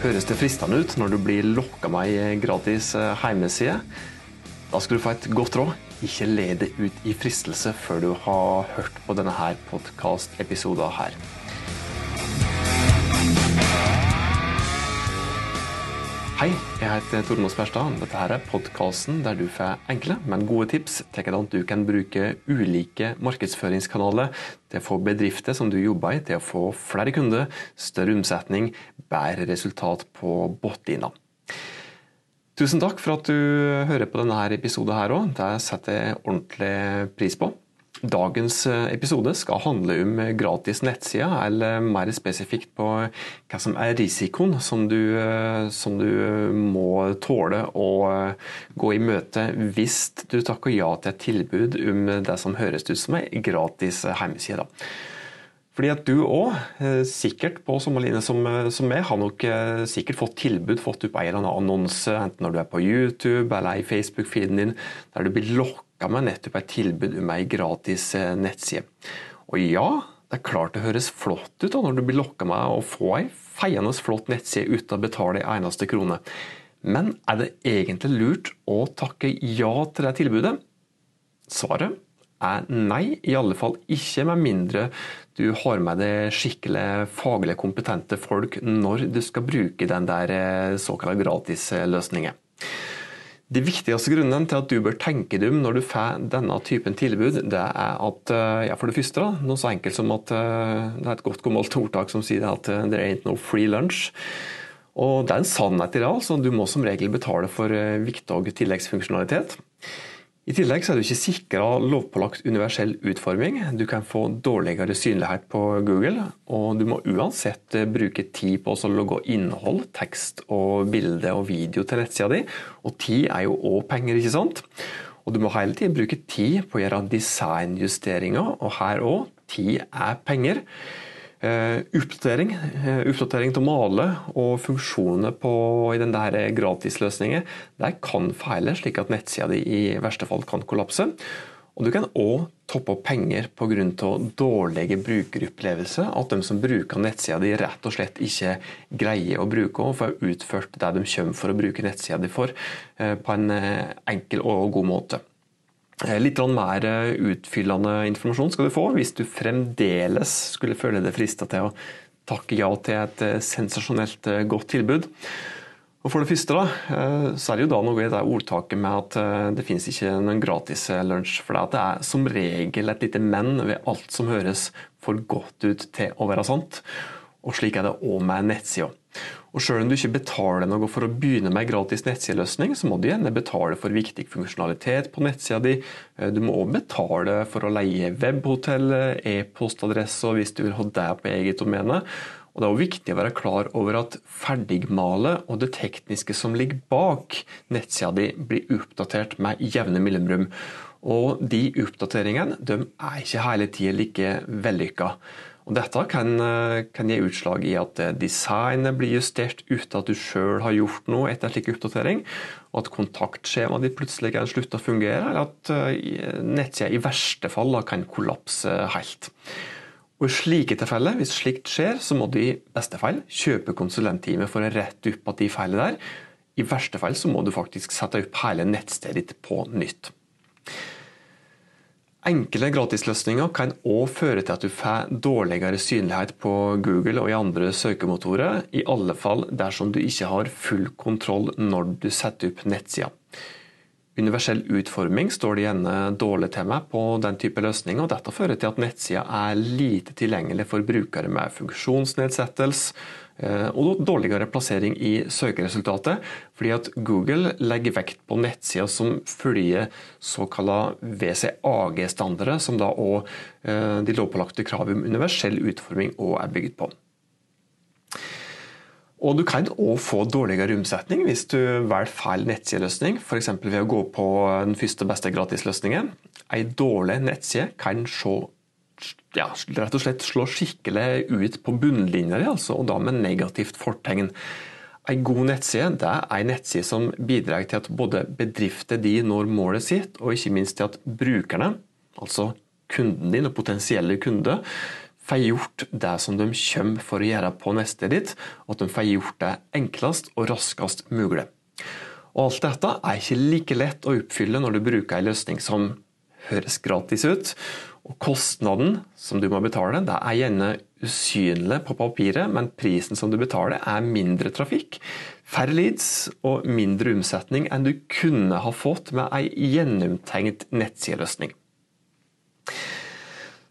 Høres det fristende ut når du blir lokka med ei gratis hjemmeside? Da skal du få et godt råd. Ikke le det ut i fristelse før du har hørt på denne podkast-episoden her. Hei, jeg heter Tormod Sperstad. Dette her er podkasten der du får enkle, men gode tips til hvordan du kan bruke ulike markedsføringskanaler til å få bedrifter som du jobber i, til å få flere kunder, større omsetning, bedre resultat på bunnlinja. Tusen takk for at du hører på denne episoden her òg. Det setter jeg ordentlig pris på. Dagens eh, episode skal handle om gratis nettsider, eller mer spesifikt på hva som er risikoen som du, eh, som du må tåle å eh, gå i møte hvis du takker ja til et tilbud om det som høres ut som en gratis hjemmeside. Fordi at du òg, sikkert på samme linje som, som meg, har nok sikkert fått tilbud, fått opp en eller annen annonse, enten når du er på YouTube eller i Facebook-feeden din, der du blir lokka ga meg nettopp et tilbud om ei gratis eh, nettside. Og ja, det er klart det høres flott ut da, når du blir lokka med å få ei feiende flott nettside uten å betale ei eneste krone. Men er det egentlig lurt å takke ja til det tilbudet? Svaret er nei, i alle fall ikke med mindre du har med deg skikkelig faglig kompetente folk når du skal bruke den der eh, såkalte gratisløsningen. De viktigste grunnene til at du bør tenke deg om når du får denne typen tilbud, det er at eh, ja, for det første da, noe så enkelt som at eh, det er et godt gammelt ordtak som sier at det there ain't no free lunch. Og Det er en sannhet i det. altså. Du må som regel betale for viktig tilleggsfunksjonalitet. I tillegg så er du ikke sikra lovpålagt universell utforming. Du kan få dårligere synlighet på Google, og du må uansett eh, bruke tid på å logge innhold, tekst og bilde og video til nettsida di. Og tid er jo òg penger, ikke sant? Og du må hele tiden bruke tid på å gjøre designjusteringer, og her òg, tid er penger. Oppdatering, uh, oppdatering til å male og funksjoner på, i den der gratisløsningen der kan feile, slik at nettsida di i verste fall kan kollapse. Og Du kan òg toppe opp penger pga. dårlige brukeropplevelser. At de som bruker nettsida di rett og slett ikke greier å bruke og få utført det de kommer for å bruke nettsida di for, på en enkel og god måte. Eh, litt mer eh, utfyllende informasjon skal du få hvis du fremdeles skulle føle deg frista til å takke ja til et eh, sensasjonelt godt tilbud. Og For det første da, så er det jo da noe i det ordtaket med at det finnes ikke noen gratis lunsj. For det er som regel et lite men ved alt som høres for godt ut til å være sant. Og slik er det òg med nettsida. Og Selv om du ikke betaler noe for å begynne med gratis nettsideløsning, så må du gjerne betale for viktig funksjonalitet på nettsida di. Du må òg betale for å leie webhotell, e-postadresse hvis du vil ha det på eget domene. Og Det er også viktig å være klar over at ferdigmalet og det tekniske som ligger bak nettsida di, blir oppdatert med jevne mellomrom. Og de oppdateringene de er ikke hele tida like vellykka. Og dette kan, eh, kan, gi utslag i at eh, designet blir justert uten at du sjøl har gjort noe etter en slik oppdatering, og at kontaktskjemaet ditt plutselig kan slutte å fungere, eller at eh, nettsida i verste fall kan kollapse helt. Og I slike tilfeller, hvis slikt skjer, så må du i beste fall kjøpe konsulenttime for å rette opp at de feilene der. I verste fall så må du faktisk sette opp hele nettstedet ditt på nytt. Enkle gratisløsninger kan òg føre til at du får dårligere synlighet på Google og i andre søkemotorer, i alle fall dersom du ikke har full kontroll når du setter opp nettsida. Universell utforming står det gjerne dårlig til meg på den type løsninger. og Dette fører til at nettsida er lite tilgjengelig for brukere med funksjonsnedsettelse, og dårligere plassering i søkeresultatet, fordi at Google legger vekt på nettsider som følger såkalla WCAG-standarder, som da òg eh, de lovpålagte krav om universell utforming òg er bygd på. Og Du kan òg få dårligere omsetning hvis du velger feil nettsideløsning, f.eks. ved å gå på den første beste gratisløsningen. En dårlig nettside kan se ja, rett og slett slår skikkelig ut på bunnlinja altså, og da med negativt fortegn. En god nettside det er en nettside som bidrar til at både bedrifter de når målet sitt, og ikke minst til at brukerne, altså kunden din og potensielle kunde, får gjort det som de kommer for å gjøre på nettet ditt, og at de får gjort det enklest og raskest mulig. Og Alt dette er ikke like lett å oppfylle når du bruker en løsning som høres gratis ut. Og Kostnaden som du må betale, det er gjerne usynlig på papiret, men prisen som du betaler er mindre trafikk, færre leads og mindre omsetning enn du kunne ha fått med en gjennomtenkt nettsideløsning.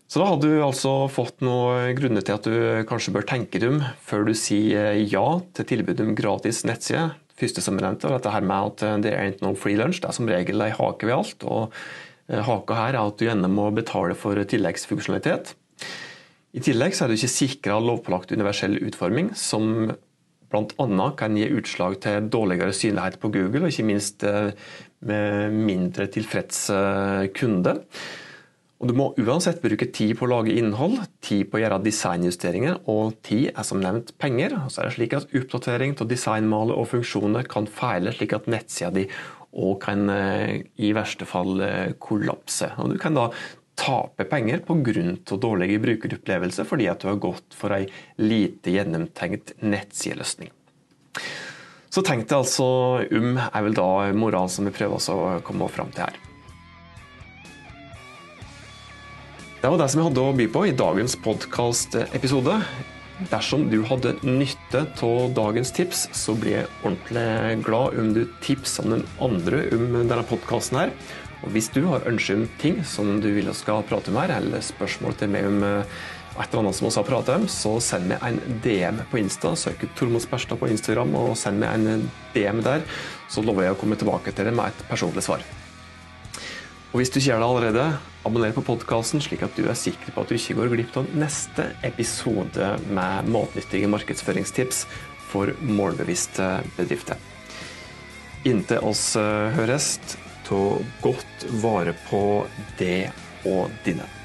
Så da har du altså fått noen grunner til at du kanskje bør tenke deg om før du sier ja til tilbudet om gratis nettside. Første som nevnte, dette her med at det er ikke noe free lunch, det er som regel ei hake ved alt. og eh, Haka her er at du gjerne må betale for tilleggsfunksjonalitet. I tillegg er du ikke sikra lovpålagt universell utforming, som bl.a. kan gi utslag til dårligere synlighet på Google, og ikke minst eh, med mindre tilfreds eh, kunde. Og Du må uansett bruke tid på å lage innhold, tid på å gjøre designjusteringer, og tid er som nevnt penger. Og så er det slik at Oppdatering av designmaler og funksjoner kan feile, slik at nettsida di og kan eh, i verste fall eh, kollapse. Og Du kan da tape penger pga. dårlig brukeropplevelse fordi at du har gått for ei lite gjennomtenkt nettsideløsning. Så tenk deg altså om, er vel da moralen som vi prøver å komme fram til her. Det var det som jeg hadde å by på i dagens podkast-episode. Dersom du hadde nytte av dagens tips, så blir jeg ordentlig glad om du tipser den andre om denne podkasten her. Og hvis du har ønske om ting som du vil jeg skal prate om her, eller spørsmål til meg om eh, et eller annet som vi har pratet om, så send meg en DM på Insta. Søk Tormod Sperstad på Instagram og send meg en DM der. Så lover jeg å komme tilbake til det med et personlig svar. Og hvis du ikke gjør det allerede, abonner på podkasten, slik at du er sikker på at du ikke går glipp av neste episode med matnyttige markedsføringstips for målbevisste bedrifter. Inntil oss eh, høres, ta godt vare på det og dine.